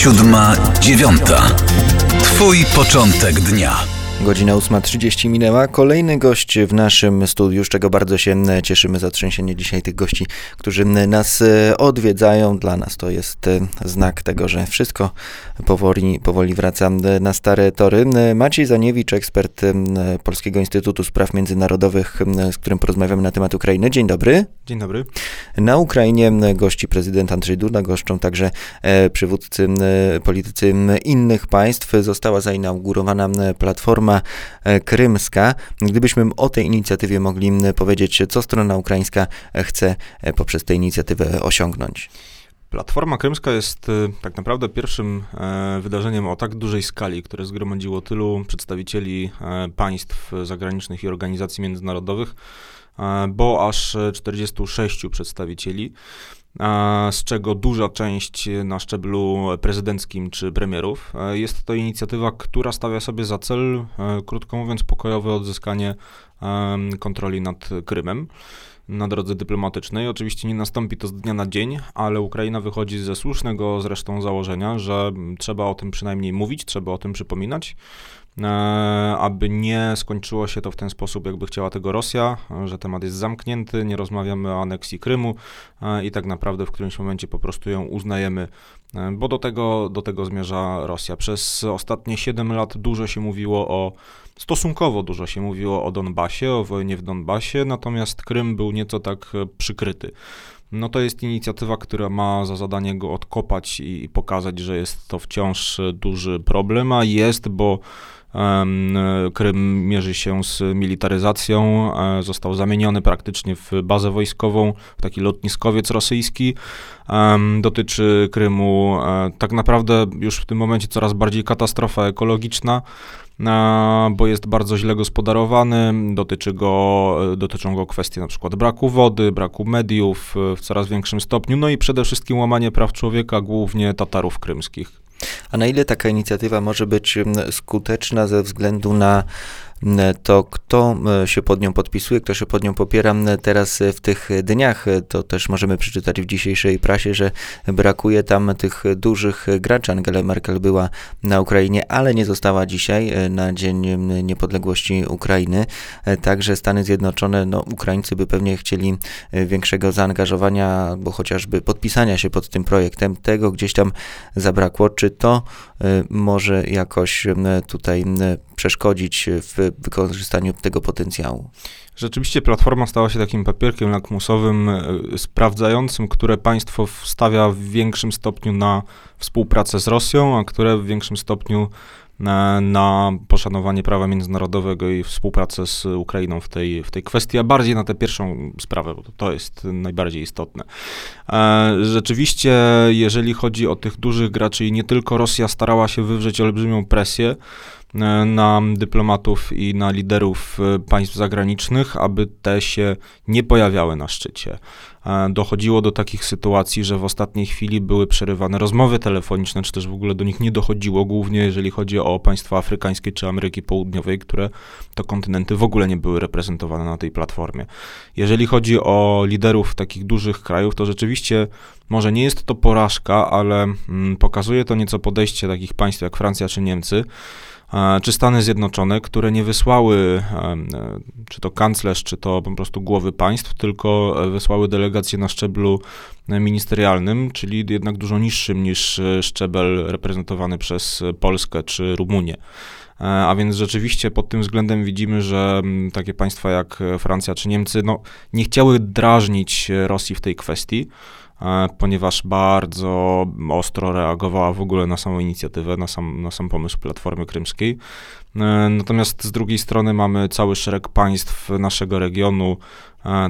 siódma, dziewiąta. Twój początek dnia. Godzina 8.30 minęła. Kolejny gość w naszym studiu, z czego bardzo się cieszymy. Zatrzęsienie dzisiaj tych gości, którzy nas e, odwiedzają. Dla nas to jest e, znak tego, że wszystko powoli, powoli wraca na stare tory. Maciej Zaniewicz, ekspert Polskiego Instytutu Spraw Międzynarodowych, z którym porozmawiamy na temat Ukrainy. Dzień dobry. Dzień dobry. Na Ukrainie gości prezydent Andrzej Duda, goszczą także e, przywódcy, politycy innych państw. Została zainaugurowana platforma E, krymska. Gdybyśmy o tej inicjatywie mogli powiedzieć, co strona ukraińska chce e, poprzez tę inicjatywę osiągnąć. Platforma Krymska jest e, tak naprawdę pierwszym wydarzeniem o tak dużej skali, które zgromadziło tylu przedstawicieli państw zagranicznych i organizacji międzynarodowych, bo aż 46 przedstawicieli z czego duża część na szczeblu prezydenckim czy premierów. Jest to inicjatywa, która stawia sobie za cel, e, krótko mówiąc, pokojowe odzyskanie kontroli nad Krymem na drodze dyplomatycznej. Oczywiście nie nastąpi to z dnia na dzień, ale Ukraina wychodzi ze słusznego zresztą założenia, że trzeba o tym przynajmniej mówić, trzeba o tym przypominać. E, aby nie skończyło się to w ten sposób, jakby chciała tego Rosja, że temat jest zamknięty, nie rozmawiamy o aneksji Krymu e, i tak naprawdę w którymś momencie po prostu ją uznajemy, e, bo do tego, do tego zmierza Rosja. Przez ostatnie 7 lat dużo się mówiło o, stosunkowo dużo się mówiło o Donbasie, o wojnie w Donbasie, natomiast Krym był nieco tak przykryty. No to jest inicjatywa, która ma za zadanie go odkopać i pokazać, że jest to wciąż duży problem, a jest, bo Krym mierzy się z militaryzacją, e, został zamieniony praktycznie w bazę wojskową, w taki lotniskowiec rosyjski. Dotyczy Krymu e, tak naprawdę już w tym momencie coraz bardziej katastrofa ekologiczna bo jest bardzo źle gospodarowany, dotyczy go, dotyczą go kwestie na przykład braku wody, braku mediów w coraz większym stopniu, no i przede wszystkim łamanie praw człowieka, głównie Tatarów krymskich. A na ile taka inicjatywa może być mm, skuteczna ze względu na to kto e, się pod nią podpisuje, kto się pod nią popiera teraz e, w tych dniach, e, to też możemy przeczytać w dzisiejszej prasie, że brakuje tam tych dużych graczy. Angela Merkel była na Ukrainie, ale nie została dzisiaj na Dzień Niepodległości Ukrainy. Także Stany Zjednoczone, no Ukraińcy by pewnie chcieli większego zaangażowania, bo chociażby podpisania się pod tym projektem. Tego gdzieś tam zabrakło. Czy to może jakoś tutaj przeszkodzić w wykorzystaniu tego potencjału. Rzeczywiście platforma stała się takim papierkiem lakmusowym, e, sprawdzającym, które państwo stawia w większym stopniu na współpracę z Rosją, a które w większym stopniu na, na, poszanowanie prawa międzynarodowego i współpracę z Ukrainą w tej, w tej kwestii, a bardziej na tę pierwszą sprawę, bo to jest najbardziej istotne. E, rzeczywiście, jeżeli chodzi o tych dużych graczy i nie tylko Rosja starała się wywrzeć olbrzymią presję, E, na dyplomatów i na liderów e, państw zagranicznych, aby te się nie pojawiały na szczycie. E, dochodziło do takich sytuacji, że w ostatniej chwili były przerywane rozmowy telefoniczne, czy też w ogóle do nich nie dochodziło, głównie jeżeli chodzi o państwa afrykańskie czy Ameryki Południowej, które to kontynenty w ogóle nie były reprezentowane na tej platformie. Jeżeli chodzi o liderów takich dużych krajów, to rzeczywiście może nie jest to porażka, ale mm, pokazuje to nieco podejście takich państw jak Francja czy Niemcy, czy Stany Zjednoczone, które nie wysłały, e, czy to kanclerz, czy to po prostu głowy państw, tylko wysłały delegacje na szczeblu ministerialnym, czyli jednak dużo niższym niż e, szczebel reprezentowany przez Polskę czy Rumunię. E, a więc rzeczywiście pod tym względem widzimy, że takie państwa jak Francja czy Niemcy no, nie chciały drażnić Rosji w tej kwestii. E, ponieważ bardzo ostro reagowała w ogóle na samą inicjatywę, na sam, na sam pomysł Platformy Krymskiej. E, natomiast z drugiej strony mamy cały szereg państw naszego regionu,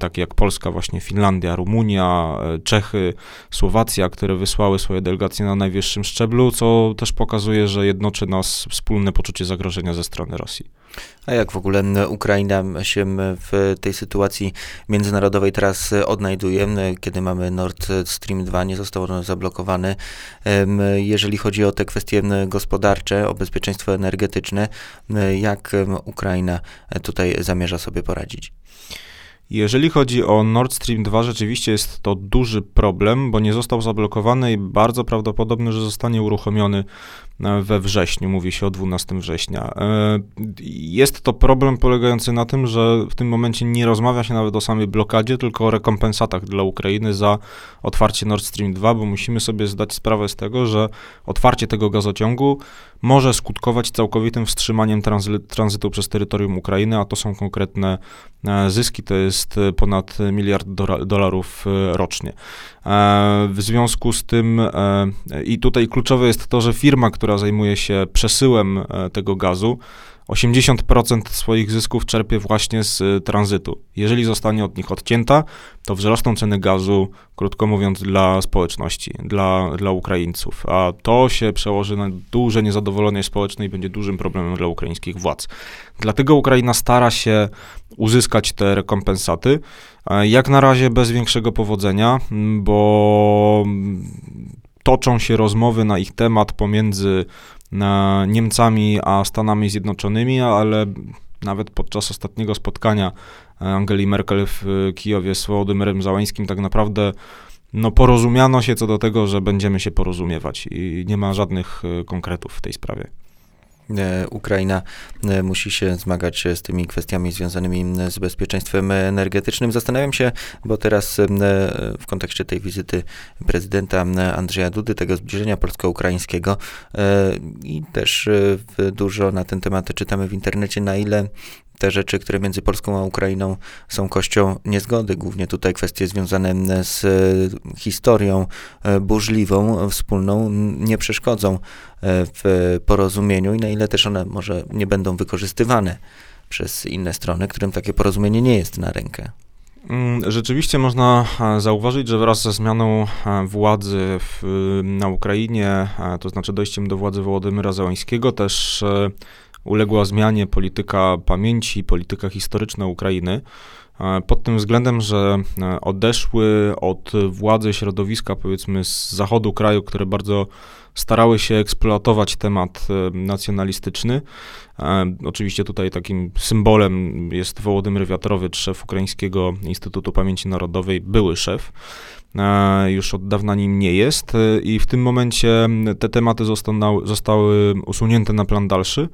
takie jak Polska, właśnie Finlandia, Rumunia, Czechy, Słowacja, które wysłały swoje delegacje na najwyższym szczeblu, co też pokazuje, że jednoczy nas wspólne poczucie zagrożenia ze strony Rosji. A jak w ogóle Ukraina się w tej sytuacji międzynarodowej teraz odnajduje, kiedy mamy Nord Stream 2, nie został on zablokowany. Jeżeli chodzi o te kwestie gospodarcze, o bezpieczeństwo energetyczne, jak Ukraina tutaj zamierza sobie poradzić? Jeżeli chodzi o Nord Stream 2, rzeczywiście jest to duży problem, bo nie został zablokowany i bardzo prawdopodobne, że zostanie uruchomiony we wrześniu, mówi się o 12 września. E, jest to problem polegający na tym, że w tym momencie nie rozmawia się nawet o samej blokadzie, tylko o rekompensatach dla Ukrainy za otwarcie Nord Stream 2, bo musimy sobie zdać sprawę z tego, że otwarcie tego gazociągu może skutkować całkowitym wstrzymaniem tranzytu przez terytorium Ukrainy, a to są konkretne e, zyski, to jest ponad miliard dolarów rocznie. W związku z tym i tutaj kluczowe jest to, że firma, która zajmuje się przesyłem e, tego gazu, 80% swoich zysków czerpie właśnie z e, tranzytu. Jeżeli zostanie od nich odcięta, to wzrosną ceny gazu, krótko mówiąc, dla społeczności, dla, dla Ukraińców, a to się przełoży na duże niezadowolenie społeczne i będzie dużym problemem dla ukraińskich władz. Dlatego Ukraina stara się uzyskać te rekompensaty. Jak na razie bez większego powodzenia, bo toczą się rozmowy na ich temat pomiędzy Niemcami a Stanami Zjednoczonymi, ale nawet podczas ostatniego spotkania Angeli Merkel w Kijowie z Wołodymyrem Załańskim tak naprawdę no, porozumiano się co do tego, że będziemy się porozumiewać i nie ma żadnych e, konkretów w tej sprawie. E, Ukraina e, musi się zmagać z tymi kwestiami związanymi z bezpieczeństwem energetycznym. Zastanawiam się, bo teraz e, w kontekście tej wizyty prezydenta Andrzeja Dudy, tego zbliżenia polsko-ukraińskiego i też dużo na ten temat czytamy w internecie, na ile te rzeczy, które między Polską a Ukrainą są kością niezgody, głównie tutaj kwestie związane z historią e, burzliwą, wspólną, nie przeszkodzą e, w porozumieniu i na ile też one może nie będą wykorzystywane przez inne strony, którym takie porozumienie nie jest na rękę. Mm, rzeczywiście można e, zauważyć, że wraz ze zmianą władzy w, na Ukrainie, to znaczy dojściem do władzy Wołodymyra Załańskiego, też uległa zmianie polityka pamięci, polityka historyczna Ukrainy. E, pod tym względem, że e, odeszły od władzy środowiska, powiedzmy, z zachodu kraju, które bardzo starały się eksploatować temat e, nacjonalistyczny. Oczywiście tutaj takim symbolem jest Wołodymyr Wiatrowicz, szef Ukraińskiego Instytutu Pamięci Narodowej, były szef. Już od dawna nim nie jest i w tym momencie te tematy zostały, zostały usunięte na plan dalszy.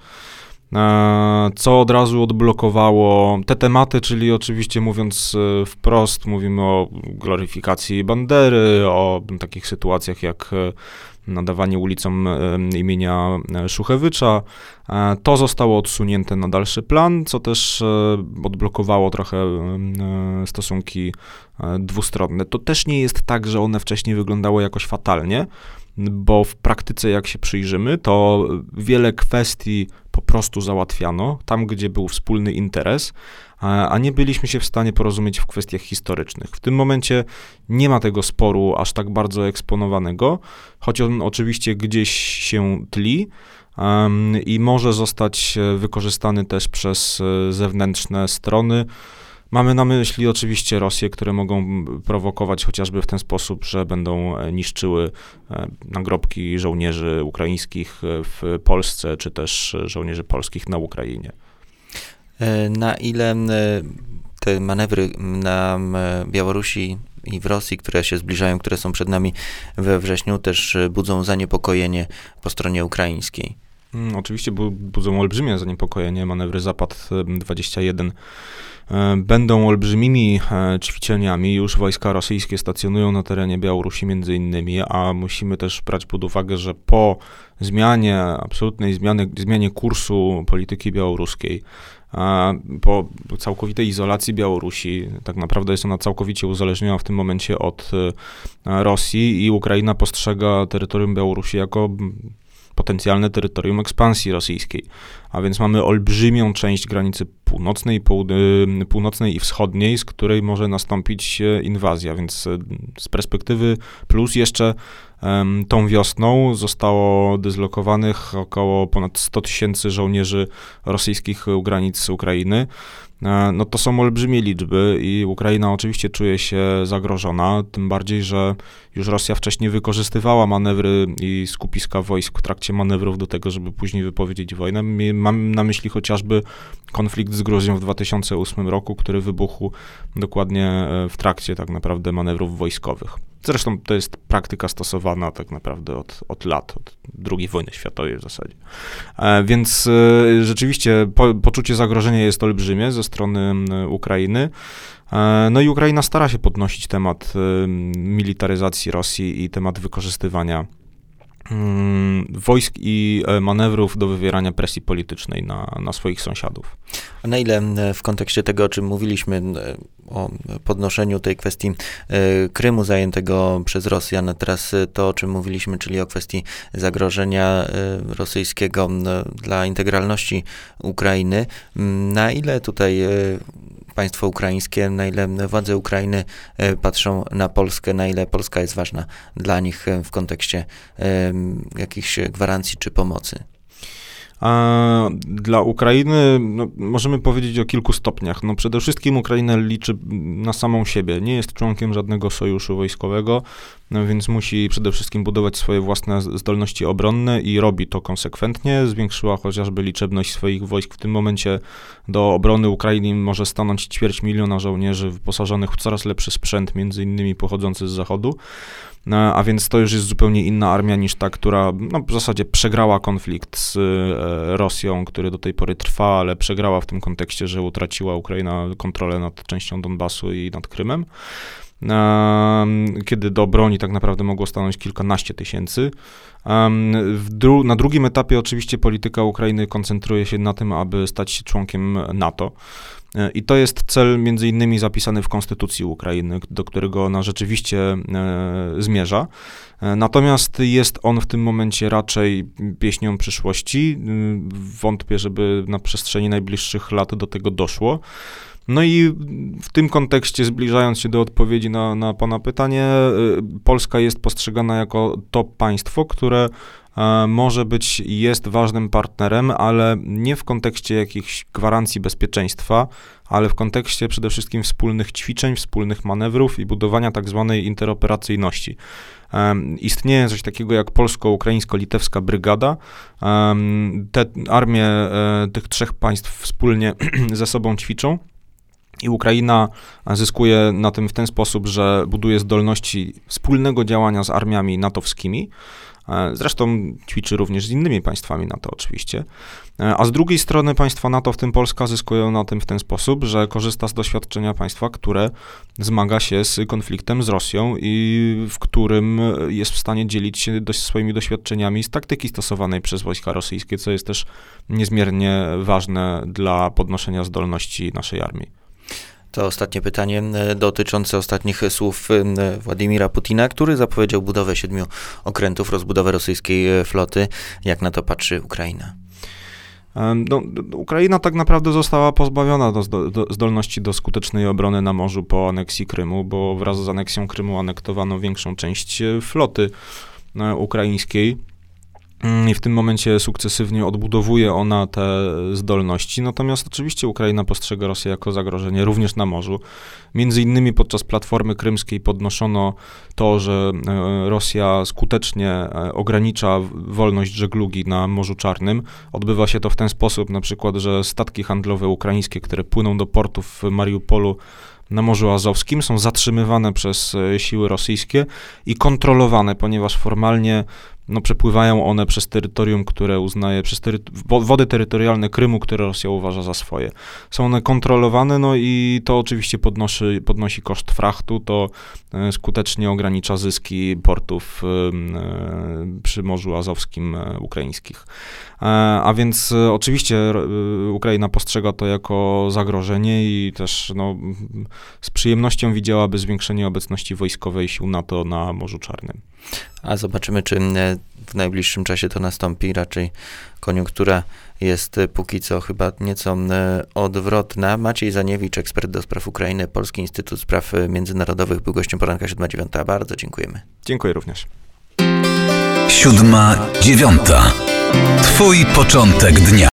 E, co od razu odblokowało te tematy, czyli oczywiście mówiąc e, wprost, mówimy o gloryfikacji Bandery, o takich sytuacjach jak e, nadawanie ulicom imienia Szuchewycza. To zostało odsunięte na dalszy plan, co też odblokowało trochę stosunki dwustronne. To też nie jest tak, że one wcześniej wyglądały jakoś fatalnie bo w praktyce, jak się przyjrzymy, to wiele kwestii po prostu załatwiano tam, gdzie był wspólny interes, a nie byliśmy się w stanie porozumieć w kwestiach historycznych. W tym momencie nie ma tego sporu aż tak bardzo eksponowanego, choć on oczywiście gdzieś się tli. I może zostać wykorzystany też przez e, zewnętrzne strony. Mamy na myśli oczywiście Rosję, które mogą prowokować chociażby w ten sposób, że będą e, niszczyły e, nagrobki żołnierzy ukraińskich e, w Polsce, czy też żołnierzy polskich na Ukrainie. Na ile te manewry na Białorusi i w Rosji, które się zbliżają, które są przed nami we wrześniu, też budzą zaniepokojenie po stronie ukraińskiej? Hmm, oczywiście budzą olbrzymie zaniepokojenie. Manewry Zapad 21 E, będą olbrzymimi e, ćwiczeniami. Już wojska rosyjskie stacjonują na terenie Białorusi między innymi, a musimy też brać pod uwagę, że po zmianie, absolutnej zmianie, zmianie kursu polityki białoruskiej, po całkowitej izolacji Białorusi, tak naprawdę jest ona całkowicie uzależniona w tym momencie od e, Rosji i Ukraina postrzega terytorium Białorusi jako potencjalne terytorium ekspansji rosyjskiej. A więc mamy olbrzymią część granicy północnej, y, północnej i wschodniej, z której może nastąpić inwazja. Więc y, z perspektywy plus jeszcze Tą wiosną zostało dyslokowanych około ponad 100 tysięcy żołnierzy rosyjskich u granic Ukrainy. E, no to są olbrzymie liczby i Ukraina oczywiście czuje się zagrożona, tym bardziej, że już Rosja wcześniej wykorzystywała manewry i skupiska wojsk w trakcie manewrów do tego, żeby później wypowiedzieć wojnę. Mam na myśli chociażby konflikt z Gruzją w 2008 roku, który wybuchł dokładnie e, w trakcie tak naprawdę manewrów wojskowych. Zresztą to jest praktyka stosowana tak naprawdę od, od lat, od II wojny światowej w zasadzie. E, więc e, rzeczywiście po, poczucie zagrożenia jest olbrzymie ze strony Ukrainy. E, no i Ukraina stara się podnosić temat militaryzacji Rosji i temat wykorzystywania wojsk i e, manewrów do wywierania presji politycznej na, na swoich sąsiadów. A na ile w kontekście tego, o czym mówiliśmy, o podnoszeniu tej kwestii e, Krymu zajętego przez Rosjan, a teraz to, o czym mówiliśmy, czyli o kwestii zagrożenia e, rosyjskiego dla integralności Ukrainy, na ile tutaj państwo ukraińskie, na ile władze Ukrainy e, patrzą na Polskę, na ile Polska jest ważna dla nich e, w kontekście jakichś gwarancji czy pomocy. Dla Ukrainy no, możemy powiedzieć o kilku stopniach. No, przede wszystkim Ukraina liczy na samą siebie. Nie jest członkiem żadnego sojuszu wojskowego, no, więc musi przede wszystkim budować swoje własne zdolności obronne i robi to konsekwentnie. Zwiększyła chociażby liczebność swoich wojsk. W tym momencie do obrony Ukrainy może stanąć ćwierć miliona żołnierzy wyposażonych w coraz lepszy sprzęt, między innymi pochodzący z zachodu. No, a więc to już jest zupełnie inna armia niż ta, która no, w zasadzie przegrała konflikt z e, Rosją, który do tej pory trwa, ale przegrała w tym kontekście, że utraciła Ukraina kontrolę nad częścią Donbasu i nad Krymem. Kiedy do broni tak naprawdę mogło stanąć kilkanaście tysięcy. Dru na drugim etapie oczywiście polityka Ukrainy koncentruje się na tym, aby stać się członkiem NATO. E, I to jest cel między innymi zapisany w konstytucji Ukrainy, do którego ona rzeczywiście e, zmierza. E, natomiast jest on w tym momencie raczej pieśnią przyszłości. Wątpię, żeby na przestrzeni najbliższych lat do tego doszło. No i w tym kontekście, zbliżając się do odpowiedzi na, na Pana pytanie, Polska jest postrzegana jako to państwo, które może być, jest ważnym partnerem, ale nie w kontekście jakichś gwarancji bezpieczeństwa, ale w kontekście przede wszystkim wspólnych ćwiczeń, wspólnych manewrów i budowania tak zwanej interoperacyjności. Istnieje coś takiego jak polsko-ukraińsko-litewska brygada. Te armie e, tych trzech państw wspólnie ze sobą ćwiczą. I Ukraina zyskuje na tym w ten sposób, że buduje zdolności wspólnego działania z armiami natowskimi. E, zresztą ćwiczy również z innymi państwami NATO oczywiście. E, a z drugiej strony państwa NATO, w tym Polska, zyskują na tym w ten sposób, że korzysta z doświadczenia państwa, które zmaga się z konfliktem z Rosją i w którym jest w stanie dzielić się swoimi doświadczeniami z taktyki stosowanej przez wojska rosyjskie, co jest też niezmiernie ważne dla podnoszenia zdolności naszej armii. To ostatnie pytanie e, dotyczące ostatnich słów e, Władimira Putina, który zapowiedział budowę siedmiu okrętów, rozbudowę rosyjskiej e, floty. Jak na to patrzy Ukraina? No, Ukraina tak naprawdę została pozbawiona do, do, zdolności do skutecznej obrony na morzu po aneksji Krymu, bo wraz z aneksją Krymu anektowano większą część floty ukraińskiej. Mm, i w tym momencie sukcesywnie odbudowuje ona te zdolności. Natomiast oczywiście Ukraina postrzega Rosję jako zagrożenie również na morzu. Między innymi podczas Platformy Krymskiej podnoszono to, że e, Rosja skutecznie e, ogranicza wolność żeglugi na Morzu Czarnym. Odbywa się to w ten sposób na przykład, że statki handlowe ukraińskie, które płyną do portów w Mariupolu, na Morzu Azowskim są zatrzymywane przez e, siły rosyjskie i kontrolowane, ponieważ formalnie no, przepływają one przez terytorium, które uznaje, przez tery wody terytorialne Krymu, które Rosja uważa za swoje. Są one kontrolowane, no i to oczywiście podnosi, podnosi koszt frachtu, to e, skutecznie ogranicza zyski portów e, przy Morzu Azowskim e, ukraińskich. A więc oczywiście Ukraina postrzega to jako zagrożenie i też no, z przyjemnością widziałaby zwiększenie obecności wojskowej sił NATO na Morzu Czarnym. A zobaczymy, czy e, w najbliższym czasie to nastąpi. Raczej koniunktura jest e, póki co chyba nieco e, odwrotna. Maciej Zaniewicz, ekspert do spraw Ukrainy, Polski Instytut Spraw Międzynarodowych, był gościem poranka 7.9. Bardzo dziękujemy. Dziękuję również. Siódma, dziewiąta. Twój początek dnia.